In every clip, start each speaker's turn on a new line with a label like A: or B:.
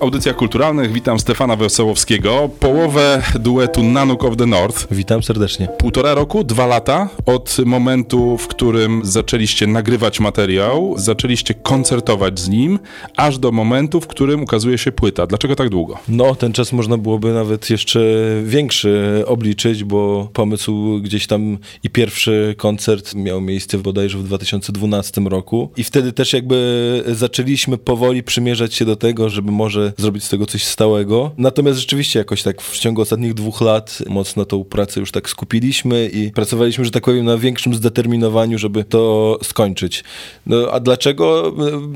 A: W audycjach kulturalnych witam Stefana Wesołowskiego, połowę duetu Nanook of the North.
B: Witam serdecznie.
A: Półtora roku, dwa lata od momentu, w którym zaczęliście nagrywać materiał, zaczęliście koncertować z nim, aż do momentu, w którym ukazuje się płyta. Dlaczego tak długo?
B: No, ten czas można byłoby nawet jeszcze większy obliczyć, bo pomysł gdzieś tam i pierwszy koncert miał miejsce bodajże w 2012 roku i wtedy też jakby zaczęliśmy powoli przymierzać się do tego, żeby może zrobić z tego coś stałego. Natomiast rzeczywiście jakoś tak w ciągu ostatnich dwóch lat mocno tą pracę już tak skupiliśmy i pracowaliśmy, że tak powiem, na większym zdeterminowaniu, żeby to skończyć. No a dlaczego?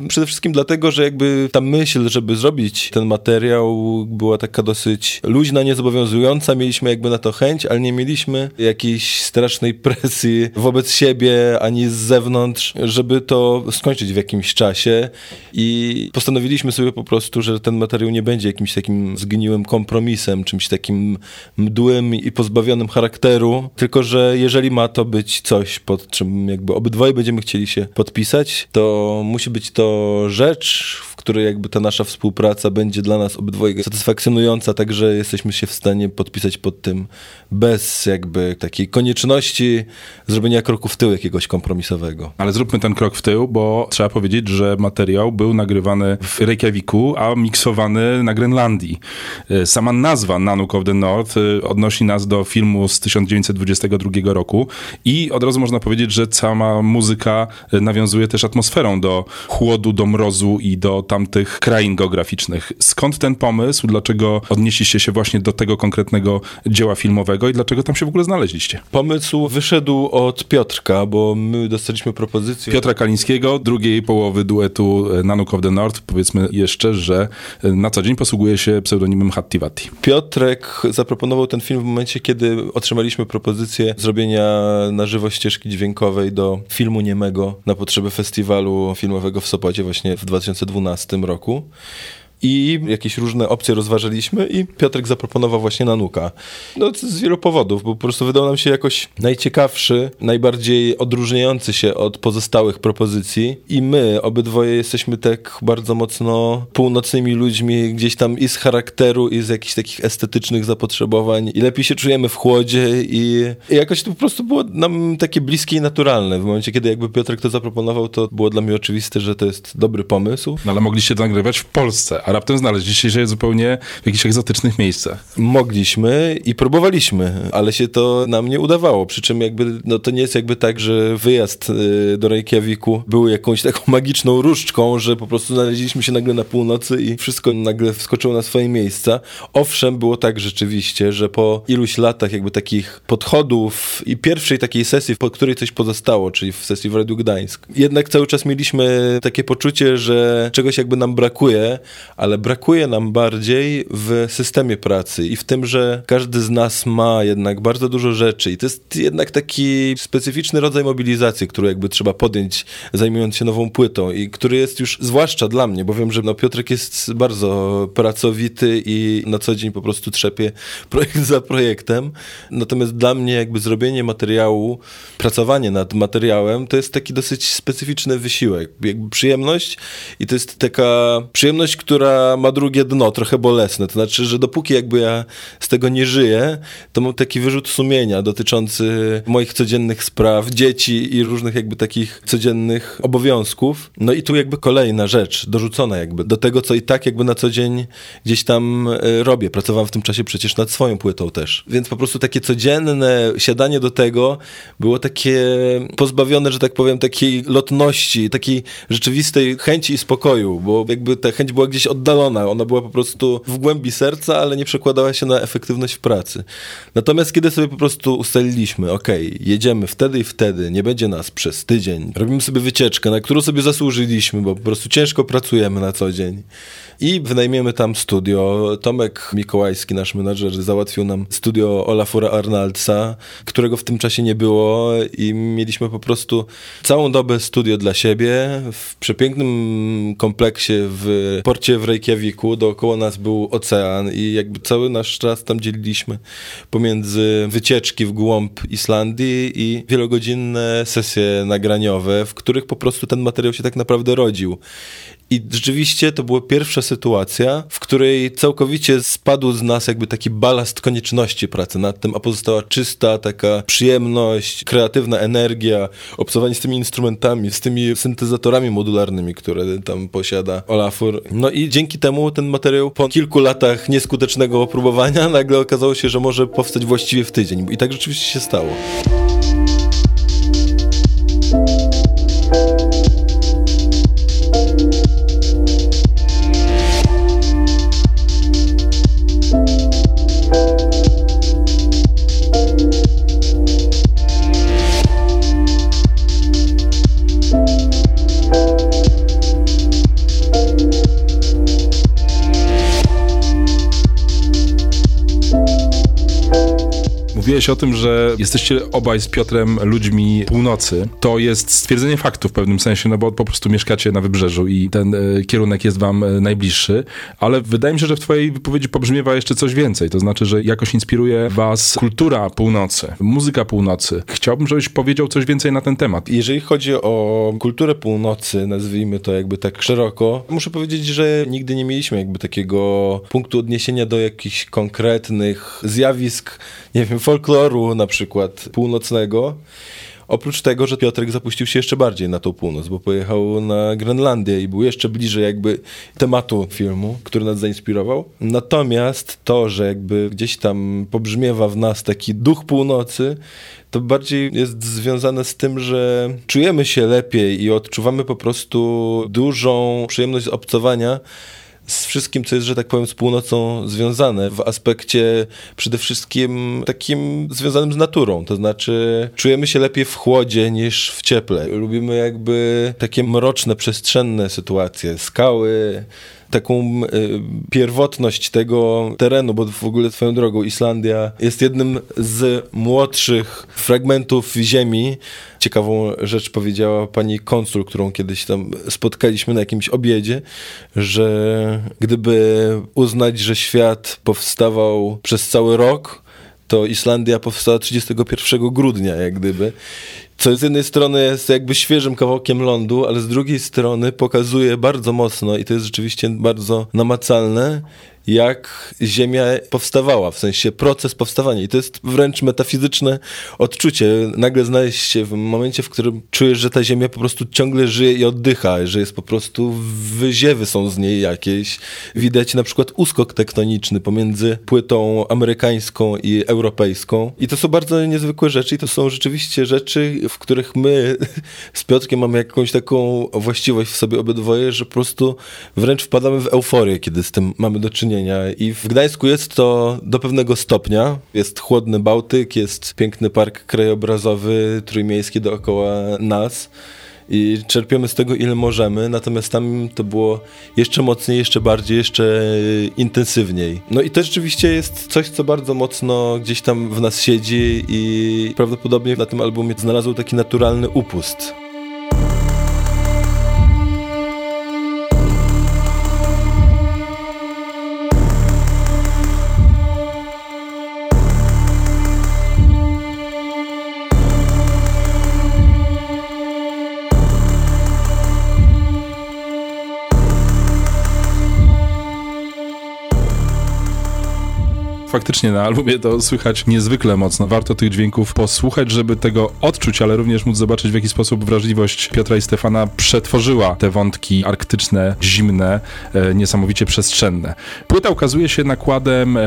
B: Przede wszystkim dlatego, że jakby ta myśl, żeby zrobić ten materiał była taka dosyć luźna, niezobowiązująca. Mieliśmy jakby na to chęć, ale nie mieliśmy jakiejś strasznej presji wobec siebie ani z zewnątrz, żeby to skończyć w jakimś czasie i postanowiliśmy sobie po prostu, że ten materiał nie będzie jakimś takim zgniłym kompromisem, czymś takim mdłym i pozbawionym charakteru, tylko że jeżeli ma to być coś, pod czym jakby obydwoje będziemy chcieli się podpisać, to musi być to rzecz, w której jakby ta nasza współpraca będzie dla nas obydwoje satysfakcjonująca, także jesteśmy się w stanie podpisać pod tym bez jakby takiej konieczności zrobienia kroku w tył jakiegoś kompromisowego.
A: Ale zróbmy ten krok w tył, bo trzeba powiedzieć, że materiał był nagrywany w Reykjaviku, a miksowany na Grenlandii. E, Sama nazwa Nanook of the North e, odnosi nas do filmu z 1922 roku i od razu można powiedzieć, że cała muzyka e, nawiązuje też atmosferą do chłodu, do mrozu i do tamtych krain geograficznych. Skąd ten pomysł? Dlaczego odnieśliście się właśnie do tego konkretnego dzieła filmowego i dlaczego tam się w ogóle znaleźliście?
B: Pomysł wyszedł od Piotrka, bo my dostaliśmy propozycję.
A: Piotra Kalińskiego, drugiej połowy duetu e, Nanook of the North. Powiedzmy jeszcze, że e, na co dzień posługuje się pseudonimem Hattivati.
B: Piotrek zaproponował ten film w momencie, kiedy otrzymaliśmy propozycję zrobienia na żywo ścieżki dźwiękowej do filmu niemego na potrzeby festiwalu filmowego w Sopocie właśnie w 2012 roku. I jakieś różne opcje rozważaliśmy i Piotrek zaproponował właśnie Nanuka. No z wielu powodów, bo po prostu wydał nam się jakoś najciekawszy, najbardziej odróżniający się od pozostałych propozycji i my obydwoje jesteśmy tak bardzo mocno północnymi ludźmi, gdzieś tam i z charakteru, i z jakichś takich estetycznych zapotrzebowań i lepiej się czujemy w chłodzie i, i jakoś to po prostu było nam takie bliskie i naturalne. W momencie, kiedy jakby Piotrek to zaproponował, to było dla mnie oczywiste, że to jest dobry pomysł.
A: No ale mogliście to nagrywać w Polsce, a raptem znaleźliście się zupełnie w jakichś egzotycznych miejscach.
B: Mogliśmy i próbowaliśmy, ale się to nam nie udawało. Przy czym jakby, no to nie jest jakby tak, że wyjazd y, do Reykjaviku był jakąś taką magiczną różdżką, że po prostu znaleźliśmy się nagle na północy i wszystko nagle wskoczyło na swoje miejsca. Owszem, było tak rzeczywiście, że po iluś latach jakby takich podchodów i pierwszej takiej sesji, po której coś pozostało, czyli w sesji w Radiu Gdańsk, jednak cały czas mieliśmy takie poczucie, że czegoś jakby nam brakuje, ale brakuje nam bardziej w systemie pracy i w tym, że każdy z nas ma jednak bardzo dużo rzeczy. I to jest jednak taki specyficzny rodzaj mobilizacji, który jakby trzeba podjąć zajmując się nową płytą i który jest już zwłaszcza dla mnie, bo wiem, że no Piotrek jest bardzo pracowity i na co dzień po prostu trzepie projekt za projektem, natomiast dla mnie jakby zrobienie materiału, pracowanie nad materiałem to jest taki dosyć specyficzny wysiłek, jakby przyjemność i to jest taka przyjemność, która ma drugie dno, trochę bolesne. To znaczy, że dopóki jakby ja z tego nie żyję, to mam taki wyrzut sumienia dotyczący moich codziennych spraw, dzieci i różnych jakby takich codziennych obowiązków. No i tu jakby kolejna rzecz, dorzucona jakby do tego, co i tak jakby na co dzień gdzieś tam e, robię. Pracowałem w tym czasie przecież nad swoją płytą też. Więc po prostu takie codzienne siadanie do tego było takie pozbawione, że tak powiem, takiej lotności, takiej rzeczywistej chęci i spokoju, bo jakby ta chęć była gdzieś oddalona. Ona była po prostu w głębi serca, ale nie przekładała się na efektywność w pracy. Natomiast kiedy sobie po prostu ustaliliśmy, ok, jedziemy wtedy i wtedy, nie będzie nas przez tydzień, robimy sobie wycieczkę, na którą sobie zasłużyliśmy, bo po prostu ciężko pracujemy na co dzień i wynajmiemy tam studio. Tomek Mikołajski, nasz menadżer, załatwił nam studio Olafura Arnaldsa, którego w tym czasie nie było i mieliśmy po prostu całą dobę studio dla siebie w przepięknym kompleksie w porcie w Reykjaviku. Dookoła nas był ocean i jakby cały nasz czas tam dzieliliśmy pomiędzy wycieczki w głąb Islandii i wielogodzinne sesje nagraniowe, w których po prostu ten materiał się tak naprawdę rodził. I rzeczywiście to była pierwsza sytuacja, w której całkowicie spadł z nas jakby taki balast konieczności pracy nad tym, a pozostała czysta taka przyjemność, kreatywna energia, obcowanie z tymi instrumentami, z tymi syntezatorami modularnymi, które tam posiada Olafur. No i dzięki temu ten materiał po kilku latach nieskutecznego próbowania nagle okazało się, że może powstać właściwie w tydzień. I tak rzeczywiście się stało.
A: Mówiłeś o tym, że jesteście obaj z Piotrem ludźmi północy. To jest stwierdzenie faktu w pewnym sensie, no bo po prostu mieszkacie na wybrzeżu i ten e, kierunek jest wam e, najbliższy, ale wydaje mi się, że w twojej wypowiedzi pobrzmiewa jeszcze coś więcej, to znaczy, że jakoś inspiruje was kultura północy, muzyka północy. Chciałbym, żebyś powiedział coś więcej na ten temat.
B: Jeżeli chodzi o kulturę północy, nazwijmy to jakby tak szeroko, muszę powiedzieć, że nigdy nie mieliśmy jakby takiego punktu odniesienia do jakichś konkretnych zjawisk, nie wiem, folkloru na przykład północnego. Oprócz tego, że Piotrek zapuścił się jeszcze bardziej na tą północ, bo pojechał na Grenlandię i był jeszcze bliżej jakby tematu filmu, który nas zainspirował. Natomiast to, że jakby gdzieś tam pobrzmiewa w nas taki duch północy, to bardziej jest związane z tym, że czujemy się lepiej i odczuwamy po prostu dużą przyjemność z obcowania z wszystkim, co jest, że tak powiem, z północą związane w aspekcie przede wszystkim takim związanym z naturą. To znaczy, czujemy się lepiej w chłodzie niż w cieple. Lubimy jakby takie mroczne, przestrzenne sytuacje, skały, taką y, pierwotność tego terenu, bo w ogóle swoją drogą Islandia jest jednym z młodszych fragmentów ziemi. Ciekawą rzecz powiedziała pani konsul, którą kiedyś tam spotkaliśmy na jakimś obiedzie, że gdyby uznać, że świat powstawał przez cały rok, to Islandia powstała 31 grudnia, jak gdyby. Co z jednej strony jest jakby świeżym kawałkiem lądu, ale z drugiej strony pokazuje bardzo mocno i to jest rzeczywiście bardzo namacalne, jak Ziemia powstawała, w sensie proces powstawania. I to jest wręcz metafizyczne odczucie. Nagle znaleźć się w momencie, w którym czujesz, że ta Ziemia po prostu ciągle żyje i oddycha, że jest po prostu wyziewy są z niej jakieś. Widać na przykład uskok tektoniczny pomiędzy płytą amerykańską i europejską. I to są bardzo niezwykłe rzeczy i to są rzeczywiście rzeczy, w których my z Piotrkiem mamy jakąś taką właściwość w sobie obydwoje, że po prostu wręcz wpadamy w euforię, kiedy z tym mamy do czynienia i w Gdańsku jest to do pewnego stopnia. Jest chłodny Bałtyk, jest piękny park krajobrazowy trójmiejski dookoła nas i czerpiemy z tego ile możemy, natomiast tam to było jeszcze mocniej, jeszcze bardziej, jeszcze intensywniej. No i to rzeczywiście jest coś, co bardzo mocno gdzieś tam w nas siedzi i prawdopodobnie na tym albumie znalazł taki naturalny upust.
A: Faktycznie na albumie to słychać niezwykle mocno. Warto tych dźwięków posłuchać, żeby tego odczuć, ale również móc zobaczyć, w jaki sposób wrażliwość Piotra i Stefana przetworzyła te wątki arktyczne, zimne, e, niesamowicie przestrzenne. Płyta ukazuje się nakładem e,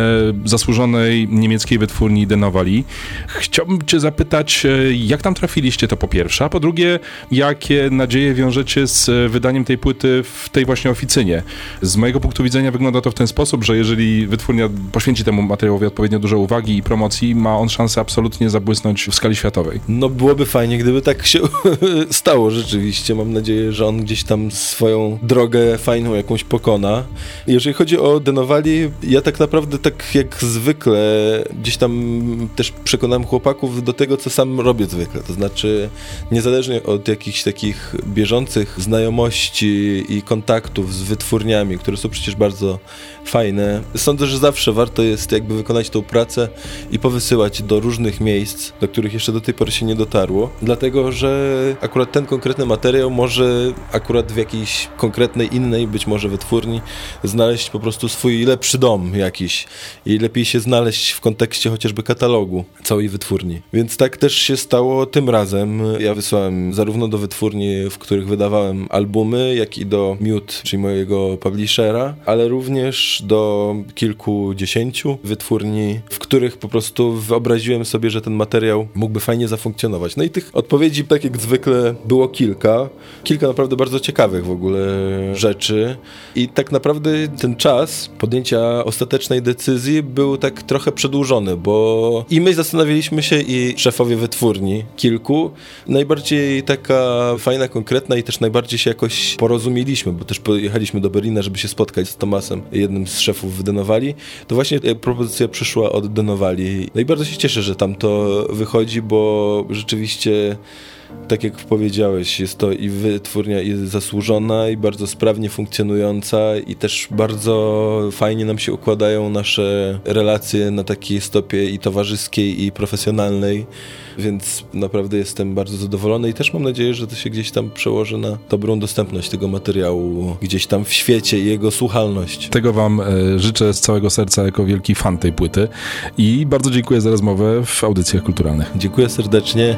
A: zasłużonej niemieckiej wytwórni Denowali. Chciałbym cię zapytać, e, jak tam trafiliście to po pierwsze, a po drugie, jakie nadzieje wiążecie z e, wydaniem tej płyty w tej właśnie oficynie? Z mojego punktu widzenia wygląda to w ten sposób, że jeżeli wytwórnia poświęci temu materiałowi odpowiednio dużo uwagi i promocji, ma on szansę absolutnie zabłysnąć w skali światowej.
B: No byłoby fajnie, gdyby tak się stało rzeczywiście. Mam nadzieję, że on gdzieś tam swoją drogę fajną jakąś pokona. Jeżeli chodzi o Denowali, ja tak naprawdę tak jak zwykle gdzieś tam też przekonałem chłopaków do tego, co sam robię zwykle. To znaczy niezależnie od jakichś takich bieżących znajomości i kontaktów z wytwórniami, które są przecież bardzo fajne, sądzę, że zawsze warto jest jakby wykonać tą pracę i powysyłać do różnych miejsc, do których jeszcze do tej pory się nie dotarło, dlatego, że akurat ten konkretny materiał może akurat w jakiejś konkretnej innej, być może wytwórni, znaleźć po prostu swój lepszy dom jakiś i lepiej się znaleźć w kontekście chociażby katalogu całej wytwórni. Więc tak też się stało tym razem. Ja wysłałem zarówno do wytwórni, w których wydawałem albumy, jak i do Mute, czyli mojego publishera, ale również do kilkudziesięciu wytwórni, w których po prostu wyobraziłem sobie, że ten materiał mógłby fajnie zafunkcjonować. No i tych odpowiedzi, tak jak zwykle, było kilka. Kilka naprawdę bardzo ciekawych w ogóle rzeczy. I tak naprawdę ten czas podjęcia ostatecznej decyzji był tak trochę przedłużony, bo i my zastanawialiśmy się, i szefowie wytwórni kilku. Najbardziej taka fajna, konkretna i też najbardziej się jakoś porozumieliśmy, bo też pojechaliśmy do Berlina, żeby się spotkać z Tomasem, jednym z szefów w. To właśnie propozycja przyszła od Denowali. No i bardzo się cieszę, że tam to wychodzi, bo rzeczywiście tak jak powiedziałeś, jest to i wytwórnia i zasłużona, i bardzo sprawnie funkcjonująca, i też bardzo fajnie nam się układają nasze relacje na takiej stopie i towarzyskiej, i profesjonalnej, więc naprawdę jestem bardzo zadowolony i też mam nadzieję, że to się gdzieś tam przełoży na dobrą dostępność tego materiału gdzieś tam w świecie i jego słuchalność.
A: Tego Wam e, życzę z całego serca jako wielki fan tej płyty i bardzo dziękuję za rozmowę w audycjach kulturalnych.
B: Dziękuję serdecznie.